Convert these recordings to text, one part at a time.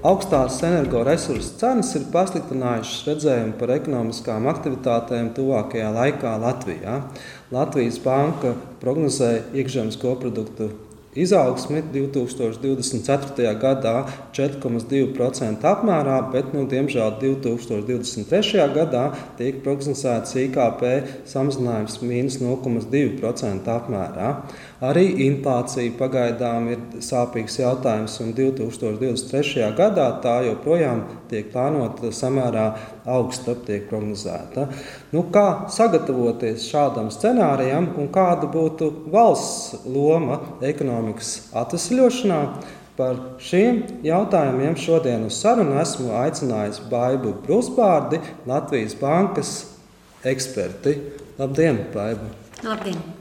Augstās energoresursu cenas ir pasliktinājušas redzējumu par ekonomiskām aktivitātēm tuvākajā laikā Latvijā. Latvijas banka prognozē iekšzemes koproduktu izaugsmi 2024. gadā 4,2% apmērā, bet, nu, diemžēl, 2023. gadā tiek prognozēts IKP samazinājums mīnus 0,2% apmērā. Arī inflācija pagaidām ir sāpīgs jautājums, un 2023. gadā tā joprojām tiek plānota samērā augsta, tiek prognozēta. Nu, kā sagatavoties šādam scenārijam un kāda būtu valsts loma ekonomikas atvesļošanā? Par šiem jautājumiem šodien uz sarunu esmu aicinājis Baibu Brusbārdi, Latvijas bankas eksperti. Labdien, Baiba! Labdien!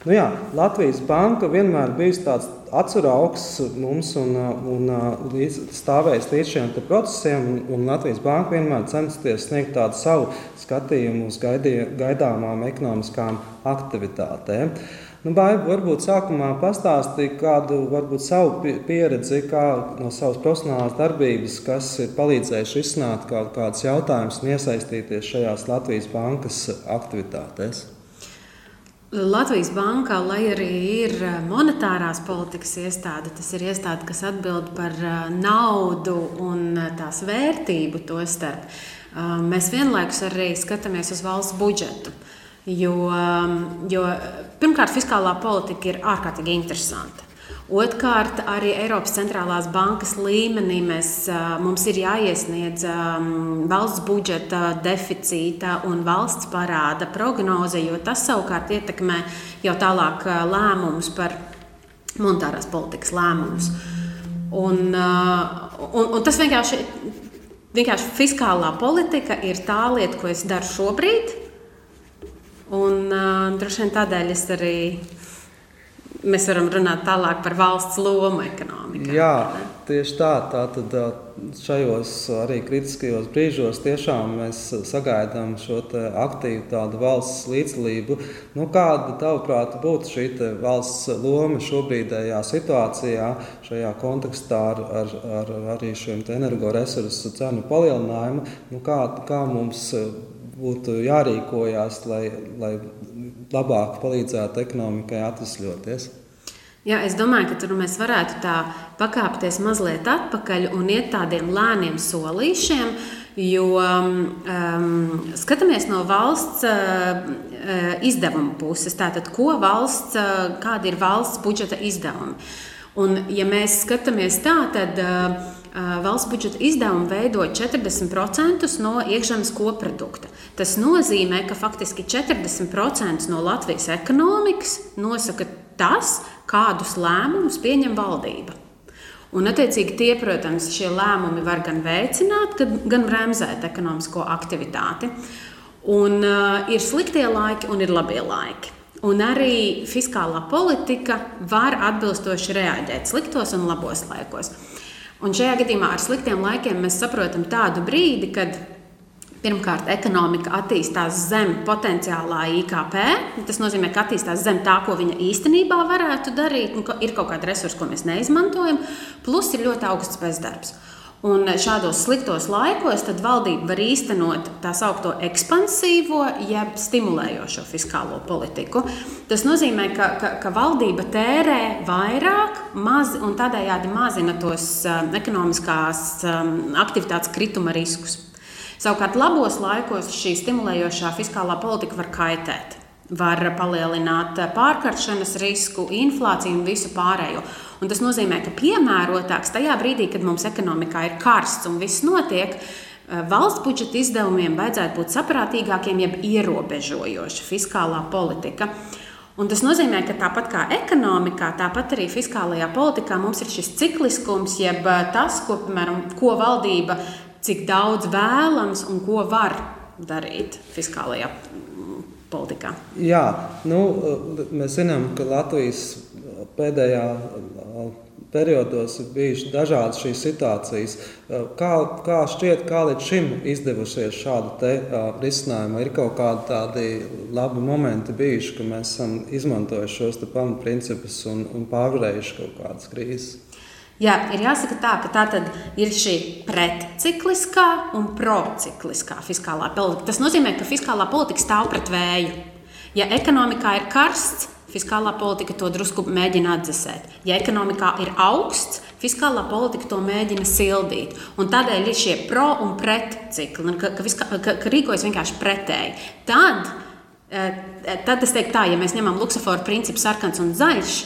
Nu jā, Latvijas banka vienmēr bijusi tāds atceraugs mums un, un līdz, stāvējis līdz šiem procesiem. Un, un Latvijas banka vienmēr censties sniegt tādu savu skatījumu uz gaidī, gaidāmām ekonomiskām aktivitātēm. Nu, Baiba, varbūt sākumā pastāstīja kādu varbūt, savu pieredzi kā no savas profesionālās darbības, kas ir palīdzējuši izsnākt kaut kādus jautājumus un iesaistīties šajās Latvijas bankas aktivitātēs. Latvijas bankā, lai arī ir eh, monetārās politikas iestāde, tas ir iestāde, kas atbild par eh, naudu un eh, tās vērtību to starp. Mēs vienlaikus arī skatāmies uz valsts budžetu. Jo, jo pirmkārt, fiskālā politika ir ārkārtīgi interesanta. Otrkārt, arī Eiropas centrālās bankas līmenī mēs, mums ir jāiesniedz valsts budžeta deficīta un valsts parāda prognoze, jo tas savukārt ietekmē jau tālāk lēmumus par monetārās politikas lēmumus. Un, un, un tas vienkārši, vienkārši fiskālā politika ir tā lieta, ko es daru šobrīd. Un, uh, droši vien tādēļ es arī mēs varam runāt tālāk par valsts lomu ekonomikā. Jā, tieši tā. Tātad šajos arī kritiskajos brīžos tiešām mēs sagaidām šo aktīvu tādu valsts līdzdalību. Nu, kāda, tavuprāt, būtu šī valsts loma šobrīdējā situācijā, šajā kontekstā ar, ar, ar arī šiem energoresursu cenu palielinājumu? Nu, kā, kā mums būtu jārīkojas, lai, lai labāk palīdzētu ekonomikai atvesļoties? Jā, es domāju, ka tur mēs varētu tā pakāpties mazliet atpakaļ un iet tādiem lēniem solīšiem. Jo um, skatāmies no valsts uh, izdevuma puses, tātad, ko valsts, uh, kāda ir valsts budžeta izdevumi. Un, ja mēs skatāmies tā, tad uh, valsts budžeta izdevumi veido 40% no iekšzemes koprodukta. Tas nozīmē, ka faktiski 40% no Latvijas ekonomikas nosaka tas, kādus lēmumus pieņem valdība. Un, attiecīgi, tie, protams, šie lēmumi var gan veicināt, gan bremzēt ekonomisko aktivitāti. Un, uh, ir sliktie laiki un ir labie laiki. Un arī fiskālā politika var atbilstoši reaģēt sliktos un labos laikos. Un šajā gadījumā ar sliktiem laikiem mēs saprotam tādu brīdi, kad Pirmkārt, ekonomika attīstās zem potenciālā IKP. Tas nozīmē, ka attīstās zem tā, ko viņa īstenībā varētu darīt. Ir kaut kāda resursa, ko mēs neizmantojam, plus ir ļoti augsts bezdarbs. Un šādos sliktos laikos valdība var īstenot tā saucamo ekspansīvo, jeb stimulējošo fiskālo politiku. Tas nozīmē, ka, ka, ka valdība tērē vairāk maz, un tādējādi mazina tos um, ekonomiskās um, aktivitātes krituma riskus. Savukārt, labos laikos šī stimulējošā fiskālā politika var kaitēt var palielināt pārkaršanas risku, inflāciju un visu pārējo. Un tas nozīmē, ka piemērotāks tajā brīdī, kad mums ekonomikā ir karsts un viss notiek, valsts budžeta izdevumiem vajadzētu būt saprātīgākiem, jeb ierobežojoša fiskālā politika. Un tas nozīmē, ka tāpat kā ekonomikā, tāpat arī fiskālajā politikā mums ir šis cikliskums, jeb tas, ko, piemēram, ko valdība cik daudz vēlams un ko var darīt fiskālajā politikā? Jā, nu, mēs zinām, ka Latvijas pēdējā periodos ir bijušas dažādas šīs situācijas. Kā, kā šķiet, kā līdz šim izdevusies šādu te, uh, risinājumu? Ir kaut kādi tādi labi momenti bijuši, ka mēs esam izmantojuši šos pamatprincipus un, un pārvarējuši kaut kādas krīzes. Jā, ir jāsaka tā, ka tā tad ir šī pretcikliskā un procikliskā fiskālā politika. Tas nozīmē, ka fiskālā politika stāv pret vēju. Ja ekonomikā ir karsts, fiskālā politika to drusku mēģina atdzesēt. Ja ekonomikā ir augsts, fiskālā politika to mēģina sildīt. Un tādēļ ir šie pro un pret cikli, ka, ka, ka, ka, ka rīkojas vienkārši pretēji. Tad, eh, tad es teiktu tā, ja mēs ņemam luksusforu principu sarkans un zaļš,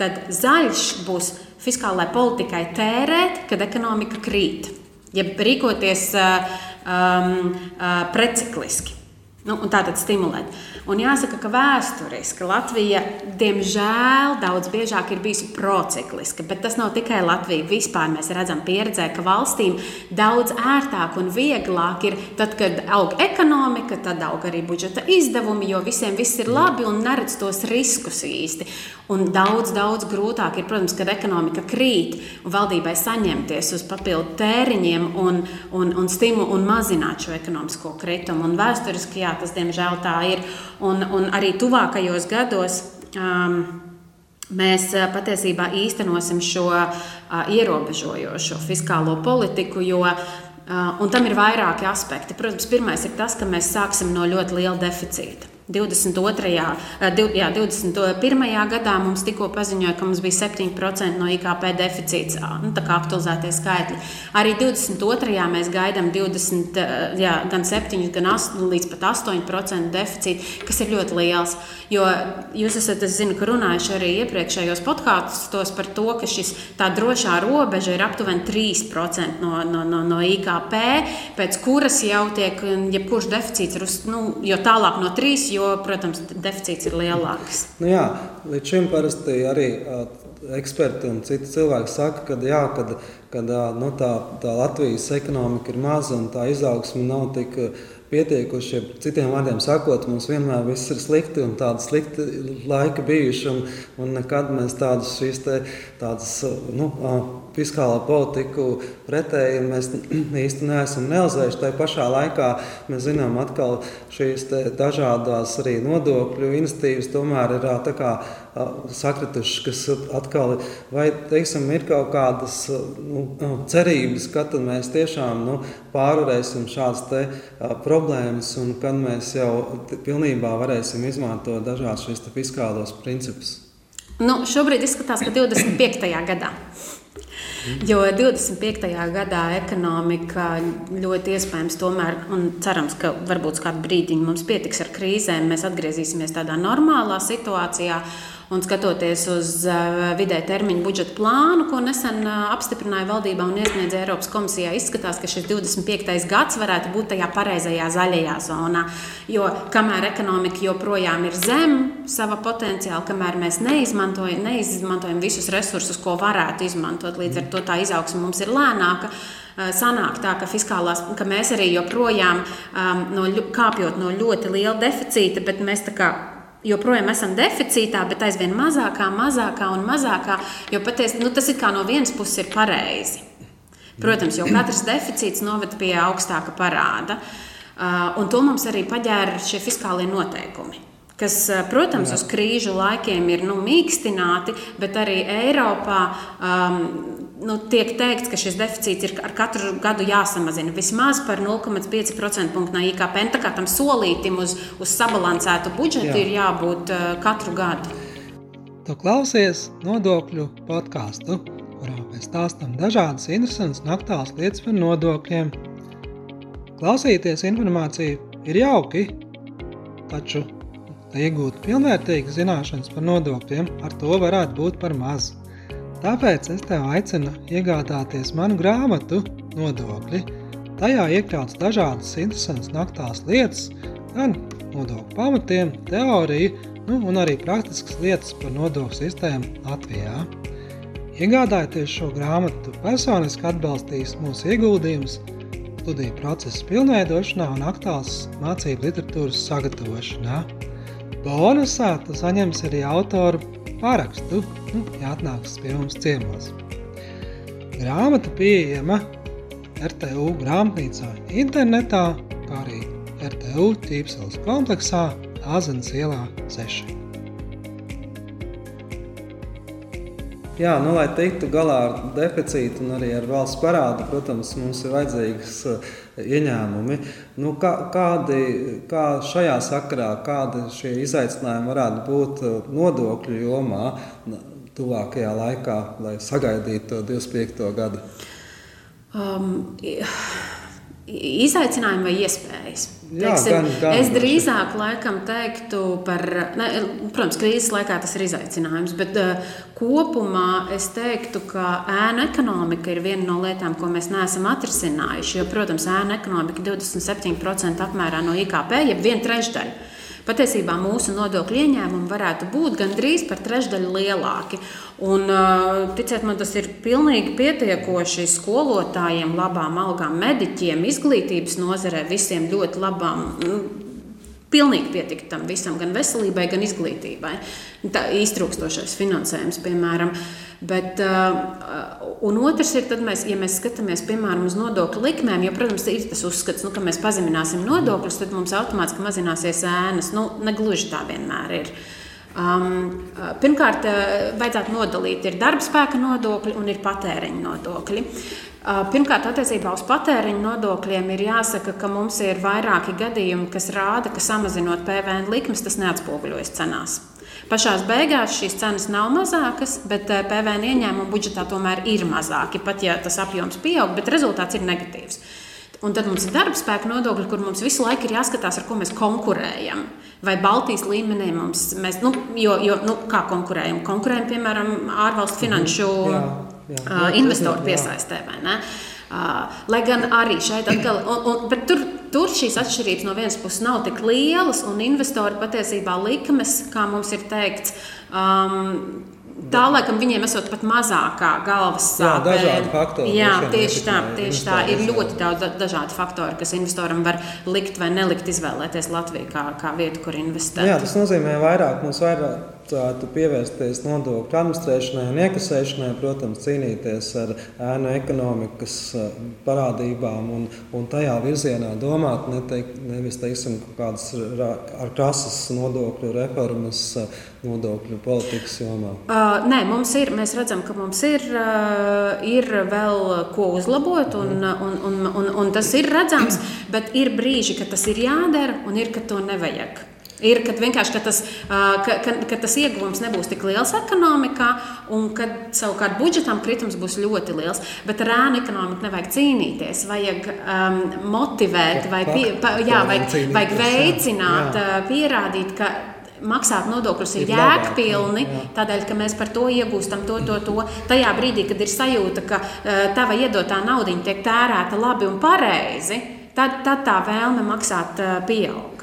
tad zaļš būs fiskālajai politikai tērēt, kad ekonomika krīt, ja rīkoties um, uh, precikliski. Nu, tā tad stimulēt. Un jāsaka, ka vēsturiski Latvija, diemžēl, daudz biežāk ir bijusi procikliska. Bet tas nav tikai Latvija. Vispār mēs redzam, pieredzē, ka valstīm daudz ērtāk un vieglāk ir tad, kad aug ekonomika, tad aug arī budžeta izdevumi, jo visiem viss ir labi un neredz tos riskus īsti. Un daudz, daudz grūtāk ir, protams, kad ekonomika krīt un valdībai saņemties uz papildu tēriņiem un, un, un stimulu un mazināt šo ekonomisko kritumu. Un vēsturiski, jā, tas diemžēl tā ir. Un, un arī tuvākajos gados. Um, Mēs patiesībā īstenosim šo uh, ierobežojošo fiskālo politiku, jo uh, tam ir vairāki aspekti. Protams, pirmais ir tas, ka mēs sāksim no ļoti liela deficīta. 22. Jā, 21. gadā mums tikko paziņoja, ka mums bija 7% no IKP deficīts, nu, tā kā aktualizētie skaitļi. Arī 22. mēs gaidām 20, jā, gan 7, gan 8, līdz pat 8% deficītu, kas ir ļoti liels. Jo jūs esat, es zinu, ka runājuši arī iepriekšējos podkāstos par to, ka šis tā drošā robeža ir aptuveni 3% no, no, no, no IKP, pēc kuras jau tiek jebkurš deficīts, nu, jo tālāk no 3 jo, protams, deficīts ir lielāks. Nu jā, līdz šim parasti arī eksperti un citi cilvēki saka, ka, jā, kad, kad nu, tā, tā Latvijas ekonomika ir maza un tā izaugsme nav tik pietiekuši. Citiem vārdiem sakot, mums vienmēr viss ir slikti un tādi slikti laiki bijuši. Un, un nekad mēs tādus šīs te, tādas, nu, fiskālā politiku pretēji mēs īsti neesam neuzvēruši. Tā pašā laikā mēs zinām, ka šīs dažādas arī nodokļu institīvas tomēr ir kā, sakritušas, kas atkal vai, teiksim, ir kaut kādas nu, cerības, ka mēs tiešām nu, pārvarēsim šādas te, problēmas un kad mēs jau pilnībā varēsim izmantot dažādas šīs fiskālos principus. Nu, šobrīd izskatās, ka 25. gadā Jo 25. gadā ekonomika ļoti iespējams tomēr, un cerams, ka varbūt kādu brīdiņu mums pietiks ar krīzēm, mēs atgriezīsimies tādā normālā situācijā. Un skatoties uz uh, vidē termiņa budžeta plānu, ko nesen uh, apstiprināja valdībā un iesniedza Eiropas komisijā, izskatās, ka šis 25. gads varētu būt tajā pareizajā zaļajā zonā. Jo kamēr ekonomika joprojām ir zem sava potenciāla, kamēr mēs neizmantojam, neizmantojam visus resursus, ko varētu izmantot, līdz ar to tā izaugsme mums ir lēnāka uh, sanāk tā, ka, fiskālās, ka mēs arī joprojām um, no, kāpjot no ļoti liela deficīta, bet mēs tā kā joprojām esam deficītā, bet aizvien mazākā, mazākā un mazākā. Jo patiesi nu, tas no vienas puses ir pareizi. Protams, jo katrs deficīts noved pie augstāka parāda. Uh, un to mums arī paģēra šie fiskālie noteikumi kas, protams, Jā. uz krīžu laikiem ir nu, mīkstināti, bet arī Eiropā um, nu, tiek teikts, ka šis deficīts ir ar katru gadu jāsamazina vismaz par 0,5% no IKP. Tā kā tam solītam uz, uz sabalansētu budžetu Jā. ir jābūt uh, katru gadu. Tu klausies nodokļu podkāstu, kurā mēs stāstām dažādas interesantas un aktuālas lietas par nodokļiem. Klausīties informāciju ir jauki, taču lai iegūtu pilnvērtīgas zināšanas par nodokļiem, ar to varētu būt par maz. Tāpēc es tev aicinu iegādāties manu grāmatu Nodokļi. Tajā iekļauts dažādas interesantas naktās lietas, gan nodokļu pamatiem, teoriju, nu, un arī praktiskas lietas par nodokļu sistēmu Latvijā. Iegādājoties šo grāmatu, personiski atbalstīs mūsu ieguldījumus studiju procesa pilnveidošanā un aktuāls mācību literatūras sagatavošanā. Bonusā tu saņemsi arī autoru parakstu, nu, ja atnāks pie mums ciemos. Grāmata pieejama RTU grāmatnīcā internetā, kā arī RTU ķīpseles kompleksā Āzenes ielā 6. Jā, nu, lai tiktu galā ar deficītu un arī ar valsts parādu, protams, mums ir vajadzīgs uh, ieņēmumi. Nu, kā, kādi, kā šajā sakarā, kādi šie izaicinājumi varētu būt uh, nodokļu jomā tuvākajā laikā, lai sagaidītu to 25. gadu? Um, Izaicinājumi vai iespējas? Jā, Teiksim, gan, gan, es drīzāk laikam teiktu par, ne, protams, krīzes laikā tas ir izaicinājums, bet uh, kopumā es teiktu, ka ēna ekonomika ir viena no lietām, ko mēs neesam atrisinājuši. Jo, protams, ēna ekonomika 27% apmērā no IKP, jeb viena trešdaļa. Patiesībā mūsu nodokļu ieņēmumi varētu būt gandrīz par trešdaļu lielāki. Un, ticiet man, tas ir pilnīgi pietiekoši skolotājiem, labām algām, mediķiem, izglītības nozarē, visiem ļoti labām nu, pilnīgi pietikt tam visam, gan veselībai, gan izglītībai. Tā iztrūkstošais finansējums, piemēram. Bet, uh, un otrs ir, mēs, ja mēs skatāmies piemēram uz nodokļu likmēm, jo, protams, ir tas uzskats, nu, ka mēs pazemināsim nodokļus, tad mums automātiski mazināsies ēnas. Nu, negluži tā vienmēr ir. Um, pirmkārt, vajadzētu nodalīt, ir darba spēka nodokļi un ir patēriņa nodokļi. Pirmkārt, attiecībā uz patēriņa nodokļiem ir jāsaka, ka mums ir vairāki gadījumi, kas rāda, ka samazinot PVN likmes, tas neatspoguļojas cenās. Pašā beigās šīs cenas nav mazākas, bet PVN ieņēmumu budžetā tomēr ir mazāki, pat ja tas apjoms pieaug, bet rezultāts ir negatīvs. Un tad mums ir darba spēka nodokļi, kur mums visu laiku ir jāskatās, ar ko mēs konkurējam. Vai Baltijas līmenī mums, mēs, nu, jo, jo, nu, kā konkurējam? Konkurējam, piemēram, ārvalstu finanšu. Jā jā, jā, investoru piesaistē. Lai gan arī šeit atkal, un, un, tur, tur šīs atšķirības no vienas puses nav tik lielas, un investori patiesībā likmes, kā mums ir teikts, um, Tā laikam viņiem esot pat mazākā galvas sāpe. Jā, dažādi faktori. Jā, tieši tā, tieši tā. Ir ļoti daudz dažādu faktoru, kas investoram var likt vai nelikt izvēlēties Latviju kā, kā vietu, kur investēt. Jā, tas nozīmē vairāk, mums vairāk vajadzētu pievērsties nodokļu administrēšanai un iekasēšanai, protams, cīnīties ar ēnu ekonomikas parādībām un, un tajā virzienā domāt, neteik, nevis teiksim, kādas ar krasas nodokļu reformas, nodokļu politikas jomā. Uh, nē, mums ir, mēs redzam, ka mums ir, uh, ir vēl ko uzlabot, un, mm. un, un, un, un tas ir redzams, bet ir brīži, kad tas ir jādara un ir, kad to nevajag. Ir, kad vienkārši ka tas, ka, ka, ka tas ieguvums nebūs tik liels ekonomikā, un kad savukārt budžetam kritums būs ļoti liels. Bet ar ēnu ekonomiku nevajag cīnīties. Vajag um, motivēt, vai pie, pa, jā, vajag, vajag veicināt, jā. pierādīt, ka maksāt nodokļus ir, ir jēgpilni, tādēļ, ka mēs par to iegūstam to, to, to. Tajā brīdī, kad ir sajūta, ka uh, tava iedotā nauda tiek tērēta labi un pareizi, tad, tad tā vēlme maksāt uh, pieaug.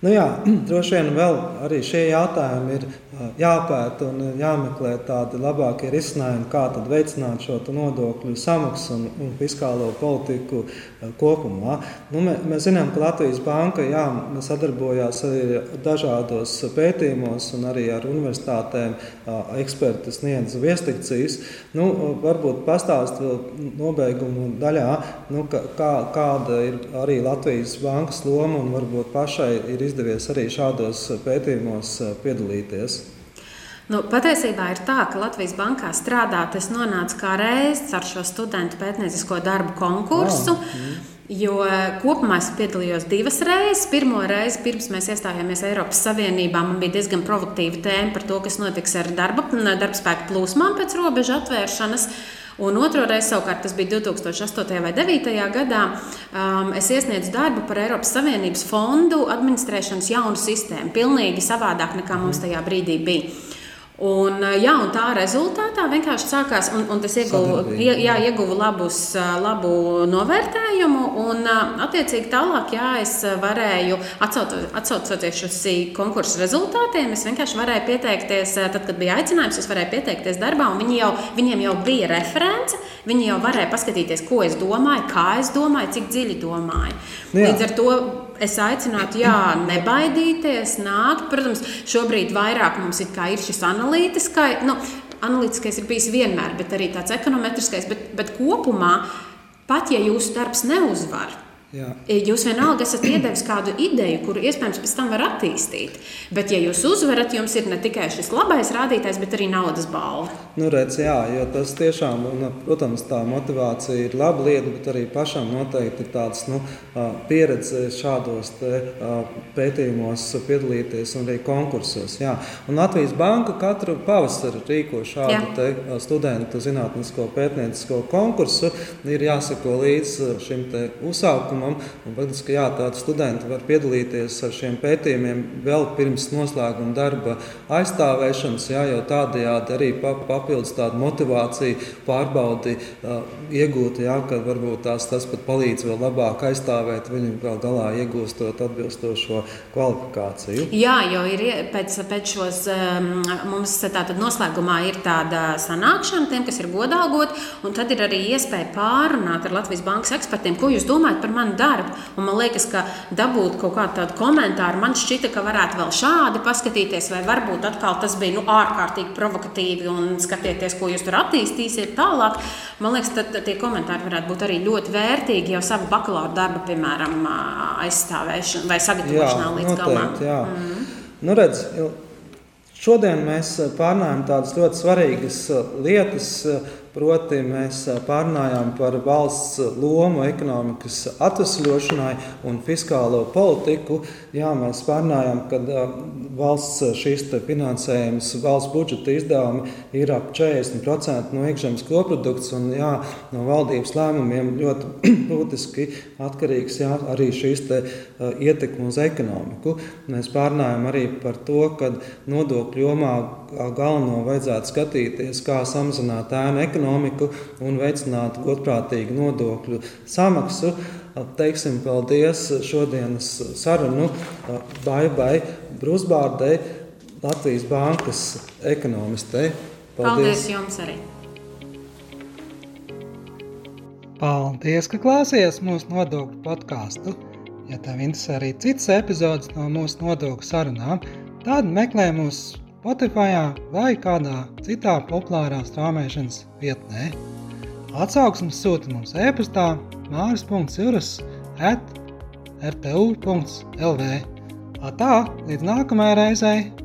Nu jā, droši vien vēl arī šie jautājumi ir jāpēta un jāmeklē tādi labākie risinājumi, kā veicināt šo nodokļu samaksu un, un fiskālo politiku kopumā. Nu, mē, mēs zinām, ka Latvijas Banka jā, sadarbojās arī dažādos pētījumos un arī ar universitātēm eksperti sniedz viestikcijas. Nu, varbūt pastāst vēl nobeigumu daļā, nu, kā, kāda ir arī Latvijas bankas loma un varbūt pašai ir izdevies arī šādos pētījumos piedalīties. Nu, patiesībā ir tā, ka Latvijas bankā strādāt, es nonācu kā reizes ar šo studentu pētniecisko darbu konkursu. Oh, mm. Jo kopumā es piedalījos divas reizes. Pirmo reizi, pirms mēs iestājāmies Eiropas Savienībā, man bija diezgan provokatīva tēma par to, kas notiks ar darba, darba spēku plūsmām pēc robežu atvēršanas. Un otro reizi, savukārt, tas bija 2008. vai 2009. gadā, um, es iesniedzu darbu par Eiropas Savienības fondu administrēšanas jaunu sistēmu. Pilnīgi savādāk nekā mums tajā brīdī bija. Un, jā, un tā rezultātā vienkārši sākās, un, un tas ieguva, jā, ieguva labus, labu novērtējumu. Un, attiecīgi, tālāk, jā, es varēju, atsaucoties uz konkursu rezultātiem, es vienkārši varēju pieteikties, tad, kad bija aicinājums, es varēju pieteikties darbā, un viņi jau, viņiem jau bija reference. Viņi jau varēja paskatīties, ko es domāju, kā es domāju, cik dziļi domāju. Jā. Līdz ar to es aicinātu, jā, nebaidīties, nākt. Protams, šobrīd vairāk mums ir, šis analītiskais. Nu, Analītiskais ir bijis vienmēr, bet arī tāds ekonometriskais. Bet, bet kopumā, pat ja jūsu darbs neuzvar, Jā. Jūs vienalga esat iedevis kādu ideju, kuru iespējams pēc tam var attīstīt. Bet, ja jūs uzvarat, jums ir ne tikai šis labais rādītājs, bet arī naudas balva. Nu, redz, jā, jo tas tiešām, un, protams, tā motivācija ir laba lieta, bet arī pašam noteikti ir tāds nu, pieredze šādos te, pētījumos piedalīties un arī konkursos. Jā. Un Latvijas Banka katru pavasari rīko šādu te, studentu zinātnisko pētniecisko konkursu. Ir jāsako līdz šim uzsākumam pētījumam. Un, faktiski, jā, tādi studenti var piedalīties ar šiem pētījumiem vēl pirms noslēguma darba aizstāvēšanas, jā, jo tādējādi arī papildus tādu motivāciju pārbaudi uh, iegūt, jā, ka varbūt tās, tas pat palīdz vēl labāk aizstāvēt viņu gal galā iegūstot atbilstošo kvalifikāciju. Jā, jo ir pēc, pēc šos um, mums tātad noslēgumā ir tāda sanākšana tiem, kas ir godāgot, un tad ir arī iespēja pārunāt ar Latvijas bankas ekspertiem, ko jūs domājat par mani manu darbu. Un man liekas, ka dabūt kaut kādu tādu komentāru, man šķita, ka varētu vēl šādi paskatīties, vai varbūt atkal tas bija nu, ārkārtīgi provokatīvi un skatieties, ko jūs tur attīstīsiet tālāk. Man liekas, tad tie komentāri varētu būt arī ļoti vērtīgi jau savu bakalaura darbu, piemēram, aizstāvēšanā vai sagatavošanā Jā, līdz galam. Mm. Nu, redz, Šodien mēs pārnājam tādas ļoti svarīgas lietas, Proti, mēs pārnājām par valsts lomu ekonomikas atvesļošanai un fiskālo politiku. Jā, mēs pārnājām, ka valsts šīs finansējums, valsts budžeta izdevumi ir ap 40% no iekšzemes koprodukts. Un, jā, no valdības lēmumiem ļoti būtiski atkarīgs jā, arī šīs te, ietekme uz ekonomiku. Mēs pārnājām arī par to, ka nodokļu jomā galveno vajadzētu skatīties, kā samazināt ēnu ekonomiku un veicināt godprātīgu nodokļu samaksu. Teiksim paldies šodienas sarunu Baibai Brusbārdei, Latvijas bankas ekonomistei. Paldies, paldies jums arī! Paldies, ka klausījāties mūsu nodokļu podkāstu. Ja tev interesē arī citas epizodes no mūsu nodokļu sarunām, tad meklē mūsu Spotify vai kādā citā populārā strāmošanas vietnē. Atsauksmes sūta mums e-pastā māris.cirus at rtu.lv. Tā, līdz nākamajai reizei!